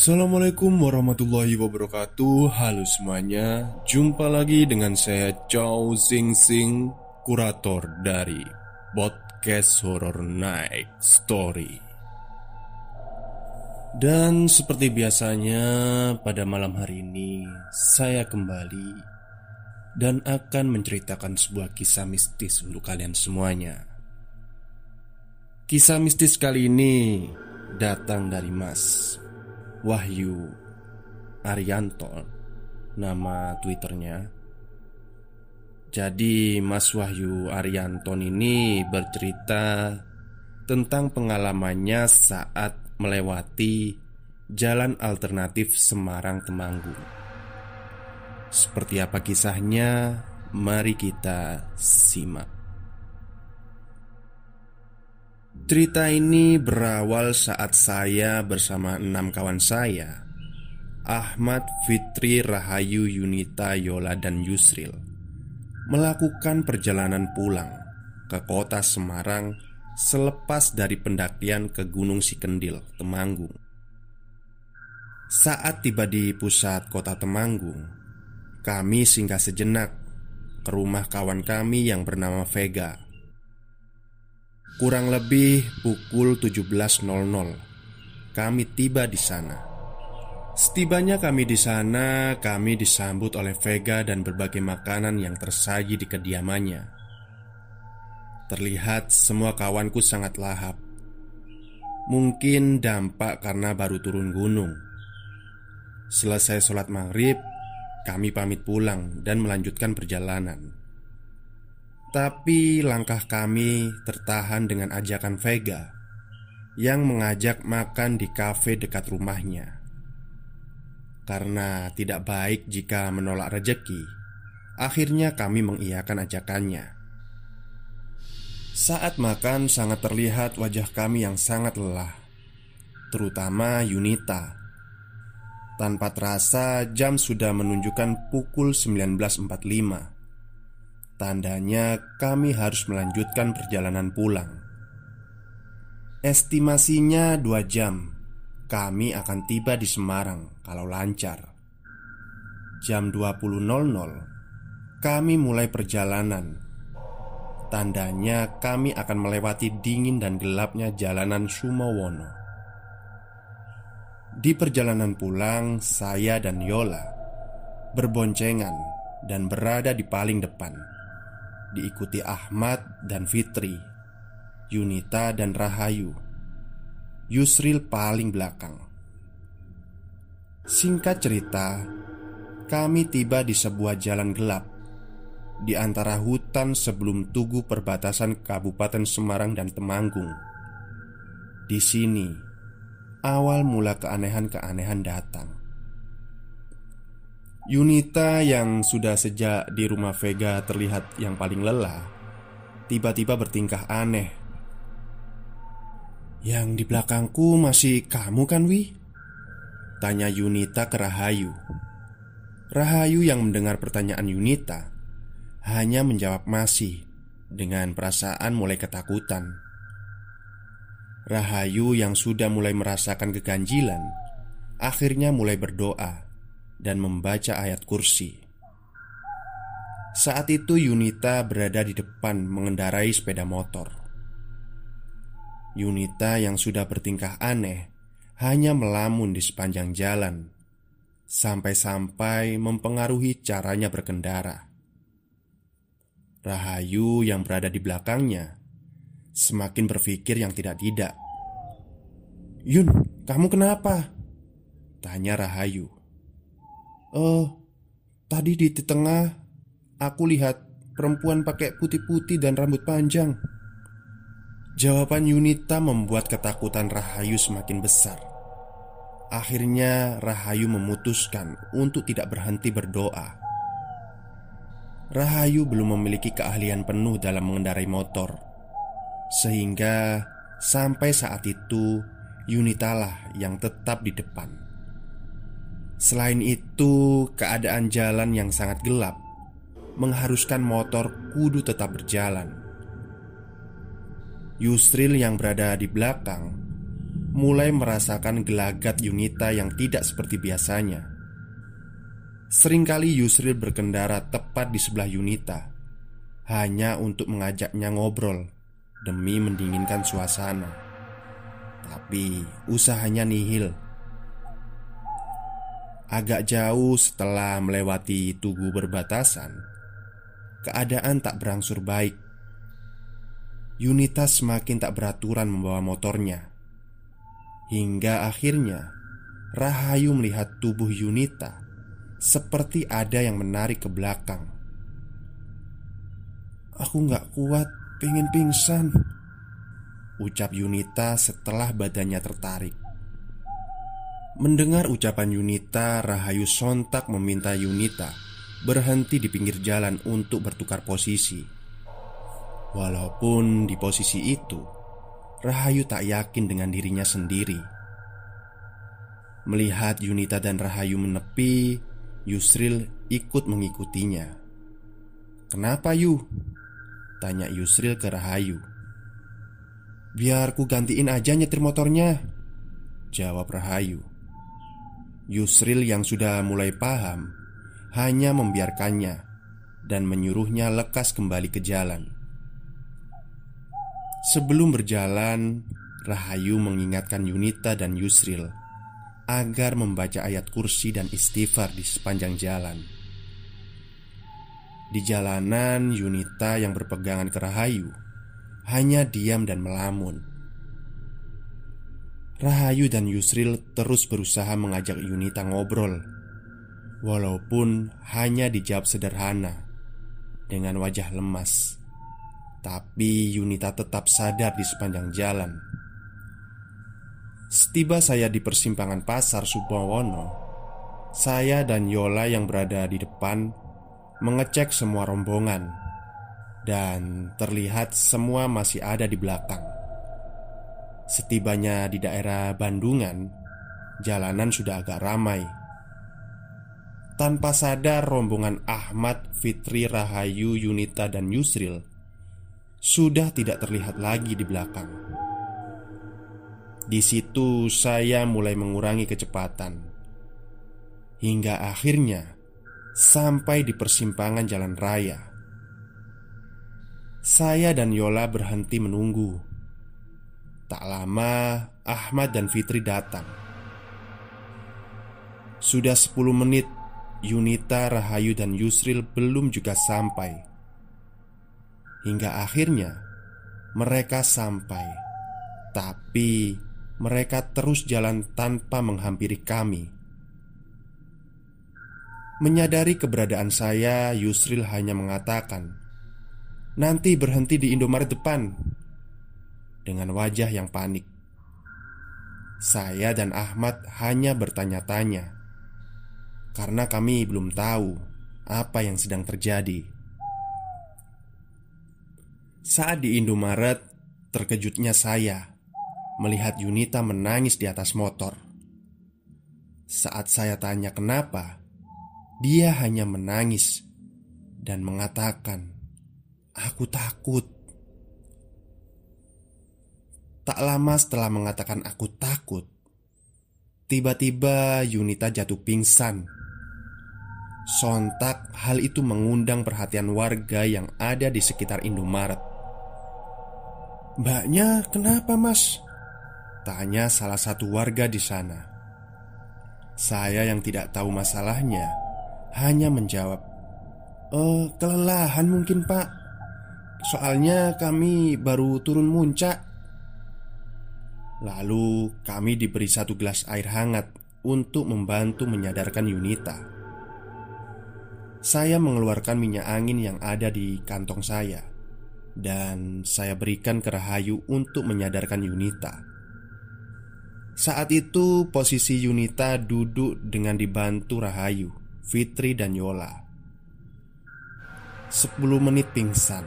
Assalamualaikum warahmatullahi wabarakatuh. Halo semuanya. Jumpa lagi dengan saya Chow Sing Sing Kurator dari Podcast Horror Night Story. Dan seperti biasanya pada malam hari ini Saya kembali Dan akan menceritakan sebuah kisah mistis untuk kalian semuanya. Kisah mistis kali ini datang dari Mas Wahyu Arianto Nama twitternya. Jadi Mas Wahyu Arianton ini bercerita Tentang pengalamannya saat melewati Jalan alternatif Semarang Temanggung Seperti apa kisahnya? Mari kita simak Cerita ini berawal saat saya bersama enam kawan saya Ahmad, Fitri, Rahayu, Yunita, Yola, dan Yusril Melakukan perjalanan pulang ke kota Semarang Selepas dari pendakian ke Gunung Sikendil, Temanggung. Saat tiba di pusat kota Temanggung Kami singgah sejenak ke rumah kawan kami yang bernama Vega Kurang lebih pukul 17.00 Kami tiba di sana Setibanya kami di sana, kami disambut oleh Vega dan berbagai makanan yang tersaji di kediamannya. Terlihat semua kawanku sangat lahap. Mungkin dampak karena baru turun gunung. Selesai sholat maghrib, kami pamit pulang dan melanjutkan perjalanan. Tapi langkah kami tertahan dengan ajakan Vega yang mengajak makan di kafe dekat rumahnya. Karena tidak baik jika menolak rejeki, akhirnya kami mengiyakan ajakannya. Saat makan sangat terlihat wajah kami yang sangat lelah, terutama Yunita. Tanpa terasa jam sudah menunjukkan pukul 19.45 Tandanya kami harus melanjutkan perjalanan pulang. Estimasinya dua jam. Kami akan tiba di Semarang kalau lancar. Jam 20.00 Kami mulai perjalanan. Tandanya kami akan melewati dingin dan gelapnya jalanan Sumowono. Di perjalanan pulang, saya dan Yola Berboncengan dan berada di paling depan diikuti Ahmad dan Fitri, Yunita dan Rahayu. Yusril paling belakang. Singkat cerita, kami tiba di sebuah jalan gelap di antara hutan sebelum tugu perbatasan Kabupaten Semarang dan Temanggung. Di sini, awal mula keanehan-keanehan datang. Yunita yang sudah sejak di rumah Vega terlihat yang paling lelah Tiba-tiba bertingkah aneh. Yang di belakangku masih kamu kan Wi? Tanya Yunita ke Rahayu. Rahayu yang mendengar pertanyaan Yunita Hanya menjawab masih Dengan perasaan mulai ketakutan. Rahayu yang sudah mulai merasakan keganjilan Akhirnya mulai berdoa dan membaca ayat kursi. Saat itu Yunita berada di depan mengendarai sepeda motor. Yunita yang sudah bertingkah aneh hanya melamun di sepanjang jalan sampai-sampai mempengaruhi caranya berkendara. Rahayu yang berada di belakangnya semakin berpikir yang tidak-tidak. "Yun, kamu kenapa?" tanya Rahayu. Oh, tadi di tengah aku lihat perempuan pakai putih-putih dan rambut panjang. Jawaban Yunita membuat ketakutan Rahayu semakin besar. Akhirnya Rahayu memutuskan untuk tidak berhenti berdoa. Rahayu belum memiliki keahlian penuh dalam mengendarai motor, sehingga sampai saat itu Yunitalah yang tetap di depan. Selain itu, keadaan jalan yang sangat gelap mengharuskan motor kudu tetap berjalan. Yusril yang berada di belakang mulai merasakan gelagat Yunita yang tidak seperti biasanya. Seringkali Yusril berkendara tepat di sebelah Yunita hanya untuk mengajaknya ngobrol demi mendinginkan suasana. Tapi usahanya nihil. Agak jauh setelah melewati tugu berbatasan, keadaan tak berangsur baik. Yunita semakin tak beraturan membawa motornya. Hingga akhirnya Rahayu melihat tubuh Yunita seperti ada yang menarik ke belakang. Aku gak kuat, pengen pingsan Ucap Yunita setelah badannya tertarik Mendengar ucapan Yunita, Rahayu sontak meminta Yunita berhenti di pinggir jalan untuk bertukar posisi. Walaupun di posisi itu, Rahayu tak yakin dengan dirinya sendiri. Melihat Yunita dan Rahayu menepi, Yusril ikut mengikutinya. "Kenapa, Yu?" tanya Yusril ke Rahayu. "Biar ku gantiin aja nyetir motornya," jawab Rahayu. Yusril yang sudah mulai paham hanya membiarkannya dan menyuruhnya lekas kembali ke jalan. Sebelum berjalan, Rahayu mengingatkan Yunita dan Yusril agar membaca ayat kursi dan istighfar di sepanjang jalan. Di jalanan, Yunita yang berpegangan ke Rahayu hanya diam dan melamun. Rahayu dan Yusril terus berusaha mengajak Yunita ngobrol, walaupun hanya dijawab sederhana dengan wajah lemas. Tapi Yunita tetap sadar di sepanjang jalan Setiba saya di persimpangan pasar Subawono Saya dan Yola yang berada di depan Mengecek semua rombongan Dan terlihat semua masih ada di belakang Setibanya di daerah Bandungan Jalanan sudah agak ramai Tanpa sadar rombongan Ahmad, Fitri, Rahayu, Yunita, dan Yusril sudah tidak terlihat lagi di belakang. Di situ saya mulai mengurangi kecepatan hingga akhirnya sampai di persimpangan jalan raya. Saya dan Yola berhenti menunggu. Tak lama, Ahmad dan Fitri datang. Sudah 10 menit, Yunita, Rahayu, dan Yusril belum juga sampai. Hingga akhirnya mereka sampai, tapi mereka terus jalan tanpa menghampiri kami. Menyadari keberadaan saya, Yusril hanya mengatakan, "Nanti berhenti di Indomaret depan." Dengan wajah yang panik, saya dan Ahmad hanya bertanya-tanya karena kami belum tahu apa yang sedang terjadi. Saat di Indomaret, terkejutnya saya melihat Yunita menangis di atas motor. Saat saya tanya kenapa, dia hanya menangis dan mengatakan, "Aku takut." Tak lama setelah mengatakan "aku takut", tiba-tiba Yunita jatuh pingsan. Sontak, hal itu mengundang perhatian warga yang ada di sekitar Indomaret. Mbaknya kenapa mas? Tanya salah satu warga di sana Saya yang tidak tahu masalahnya Hanya menjawab Eh, kelelahan mungkin pak Soalnya kami baru turun muncak Lalu kami diberi satu gelas air hangat Untuk membantu menyadarkan Yunita Saya mengeluarkan minyak angin yang ada di kantong saya dan saya berikan ke Rahayu untuk menyadarkan Yunita. Saat itu posisi Yunita duduk dengan dibantu Rahayu, Fitri dan Yola. Sepuluh menit pingsan.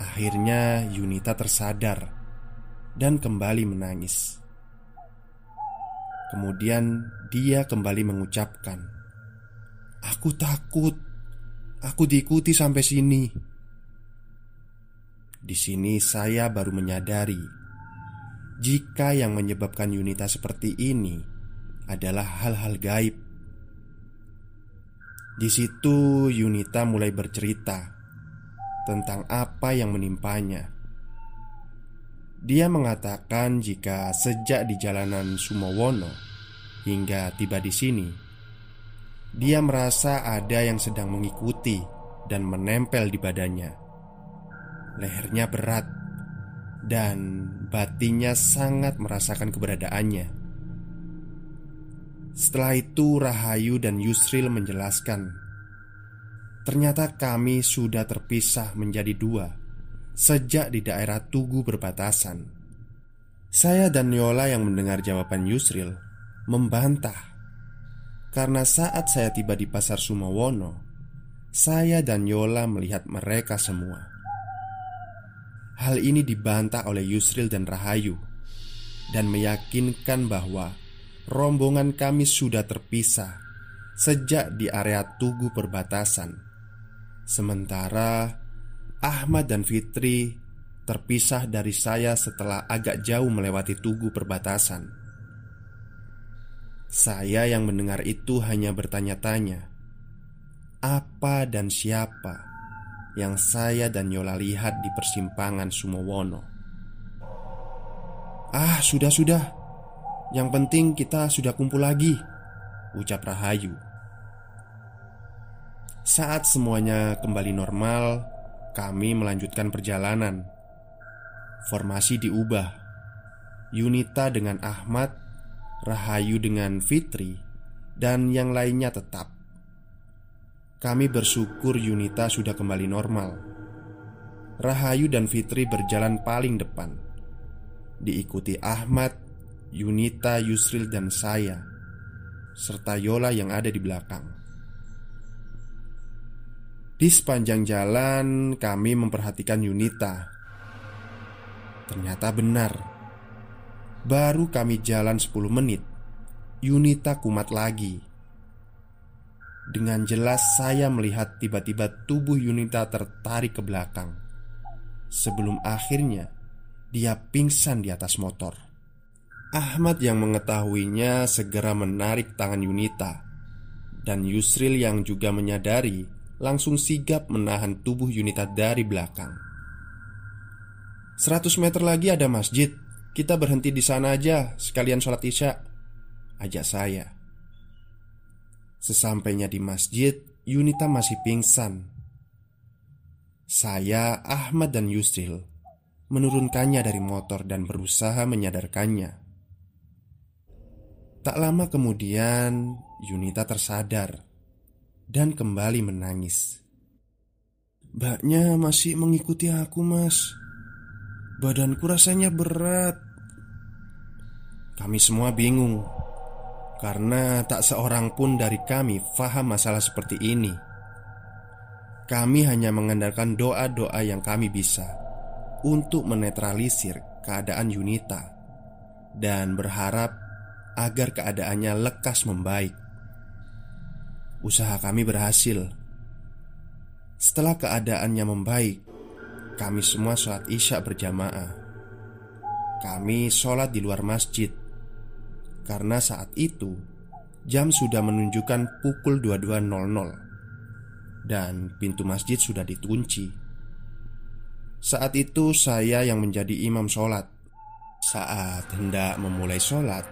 Akhirnya Yunita tersadar dan kembali menangis. Kemudian dia kembali mengucapkan, "Aku takut. Aku diikuti sampai sini." Di sini saya baru menyadari jika yang menyebabkan Yunita seperti ini adalah hal-hal gaib. Di situ Yunita mulai bercerita tentang apa yang menimpanya. Dia mengatakan jika sejak di jalanan Sumowono hingga tiba di sini, dia merasa ada yang sedang mengikuti dan menempel di badannya. Lehernya berat dan batinnya sangat merasakan keberadaannya. Setelah itu, Rahayu dan Yusril menjelaskan, ternyata kami sudah terpisah menjadi dua sejak di daerah Tugu berbatasan. Saya dan Yola yang mendengar jawaban Yusril membantah karena saat saya tiba di pasar Sumowono, saya dan Yola melihat mereka semua. Hal ini dibantah oleh Yusril dan Rahayu dan meyakinkan bahwa rombongan kami sudah terpisah sejak di area tugu perbatasan. Sementara Ahmad dan Fitri terpisah dari saya setelah agak jauh melewati tugu perbatasan. Saya yang mendengar itu hanya bertanya-tanya, apa dan siapa yang saya dan Yola lihat di persimpangan Sumowono. Ah, sudah-sudah. Yang penting kita sudah kumpul lagi, ucap Rahayu. Saat semuanya kembali normal, kami melanjutkan perjalanan. Formasi diubah. Yunita dengan Ahmad, Rahayu dengan Fitri, dan yang lainnya tetap. Kami bersyukur Yunita sudah kembali normal. Rahayu dan Fitri berjalan paling depan, diikuti Ahmad, Yunita, Yusril, dan saya, serta Yola yang ada di belakang. Di sepanjang jalan, kami memperhatikan Yunita. Ternyata benar, baru kami jalan 10 menit. Yunita kumat lagi dengan jelas saya melihat tiba-tiba tubuh Yunita tertarik ke belakang Sebelum akhirnya dia pingsan di atas motor Ahmad yang mengetahuinya segera menarik tangan Yunita Dan Yusril yang juga menyadari langsung sigap menahan tubuh Yunita dari belakang 100 meter lagi ada masjid Kita berhenti di sana aja sekalian sholat isya Ajak saya Sesampainya di masjid, Yunita masih pingsan. Saya, Ahmad, dan Yusril menurunkannya dari motor dan berusaha menyadarkannya. Tak lama kemudian, Yunita tersadar dan kembali menangis. Mbaknya masih mengikuti aku, Mas. Badanku rasanya berat. Kami semua bingung karena tak seorang pun dari kami faham masalah seperti ini. Kami hanya mengandalkan doa-doa yang kami bisa untuk menetralisir keadaan Yunita dan berharap agar keadaannya lekas membaik. Usaha kami berhasil. Setelah keadaannya membaik, kami semua sholat isya berjamaah. Kami sholat di luar masjid karena saat itu jam sudah menunjukkan pukul 22.00 dan pintu masjid sudah dikunci. Saat itu saya yang menjadi imam sholat. Saat hendak memulai sholat,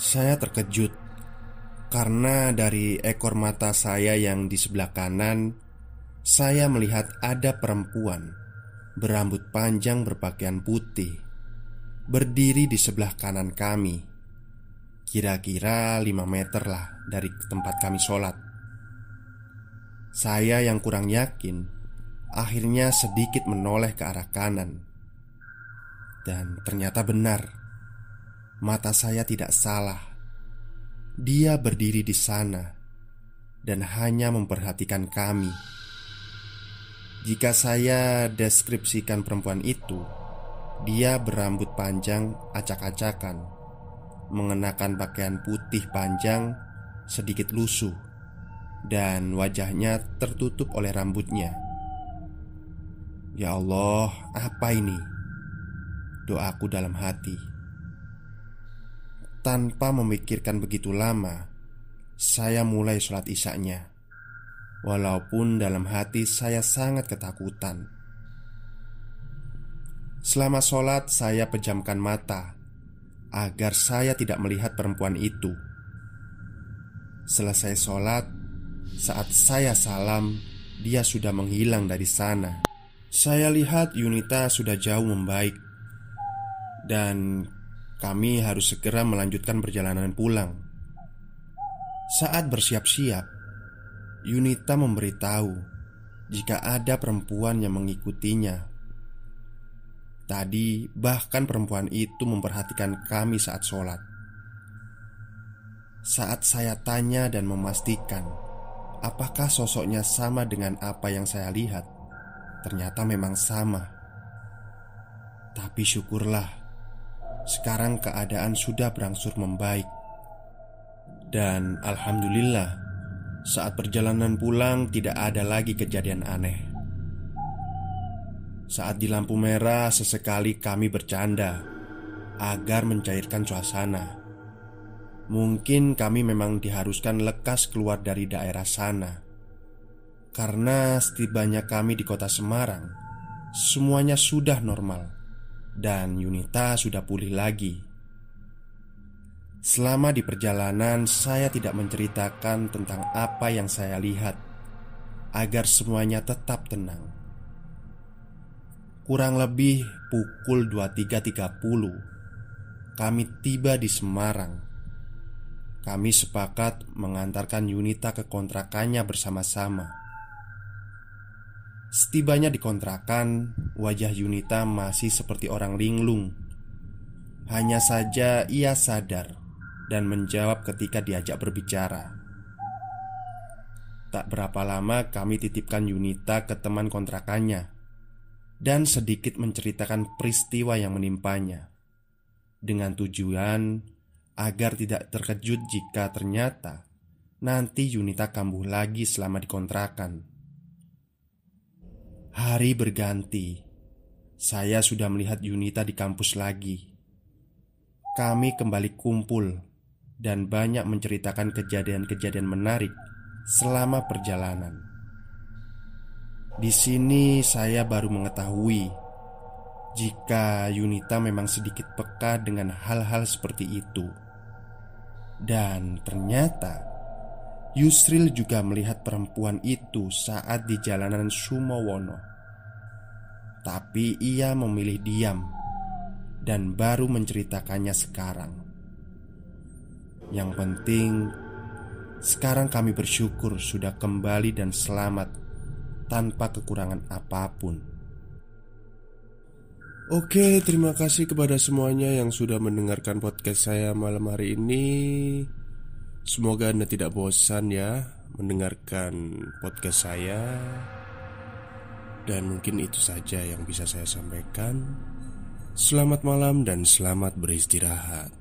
saya terkejut karena dari ekor mata saya yang di sebelah kanan, saya melihat ada perempuan berambut panjang berpakaian putih berdiri di sebelah kanan kami. Kira-kira 5 meter lah dari tempat kami sholat. Saya yang kurang yakin Akhirnya sedikit menoleh ke arah kanan. Dan ternyata benar Mata saya tidak salah Dia berdiri di sana Dan hanya memperhatikan kami Jika saya deskripsikan perempuan itu Dia berambut panjang acak-acakan mengenakan pakaian putih panjang, sedikit lusuh, dan wajahnya tertutup oleh rambutnya. Ya Allah, apa ini? doaku dalam hati. Tanpa memikirkan begitu lama, saya mulai sholat isaknya. Walaupun dalam hati saya sangat ketakutan. Selama sholat, saya pejamkan mata agar saya tidak melihat perempuan itu. Selesai sholat, saat saya salam, dia sudah menghilang dari sana. Saya lihat Yunita sudah jauh membaik, dan kami harus segera melanjutkan perjalanan pulang. Saat bersiap-siap, Yunita memberitahu jika ada perempuan yang mengikutinya. Tadi, bahkan perempuan itu memperhatikan kami saat sholat. Saat saya tanya dan memastikan Apakah sosoknya sama dengan apa yang saya lihat? Ternyata memang sama. Tapi syukurlah, sekarang keadaan sudah berangsur membaik. Dan alhamdulillah, saat perjalanan pulang tidak ada lagi kejadian aneh. Saat di lampu merah, sesekali kami bercanda agar mencairkan suasana. Mungkin kami memang diharuskan lekas keluar dari daerah sana Karena setibanya kami di kota Semarang Semuanya sudah normal Dan Yunita sudah pulih lagi. Selama di perjalanan saya tidak menceritakan tentang apa yang saya lihat Agar semuanya tetap tenang. Kurang lebih pukul 23.30 Kami tiba di Semarang. Kami sepakat mengantarkan Yunita ke kontrakannya bersama-sama. Setibanya di kontrakan, wajah Yunita masih seperti orang linglung. Hanya saja ia sadar dan menjawab ketika diajak berbicara. Tak berapa lama kami titipkan Yunita ke teman kontrakannya dan sedikit menceritakan peristiwa yang menimpanya dengan tujuan agar tidak terkejut jika ternyata nanti Yunita kambuh lagi selama dikontrakan. Hari berganti, saya sudah melihat Yunita di kampus lagi. Kami kembali kumpul dan banyak menceritakan kejadian-kejadian menarik selama perjalanan. Di sini saya baru mengetahui jika Yunita memang sedikit peka dengan hal-hal seperti itu. Dan ternyata Yusril juga melihat perempuan itu saat di jalanan Sumowono Tapi ia memilih diam Dan baru menceritakannya sekarang Yang penting Sekarang kami bersyukur sudah kembali dan selamat Tanpa kekurangan apa pun Oke, terima kasih kepada semuanya yang sudah mendengarkan podcast saya malam hari ini. Semoga Anda tidak bosan ya mendengarkan podcast saya. Dan mungkin itu saja yang bisa saya sampaikan. Selamat malam dan selamat beristirahat.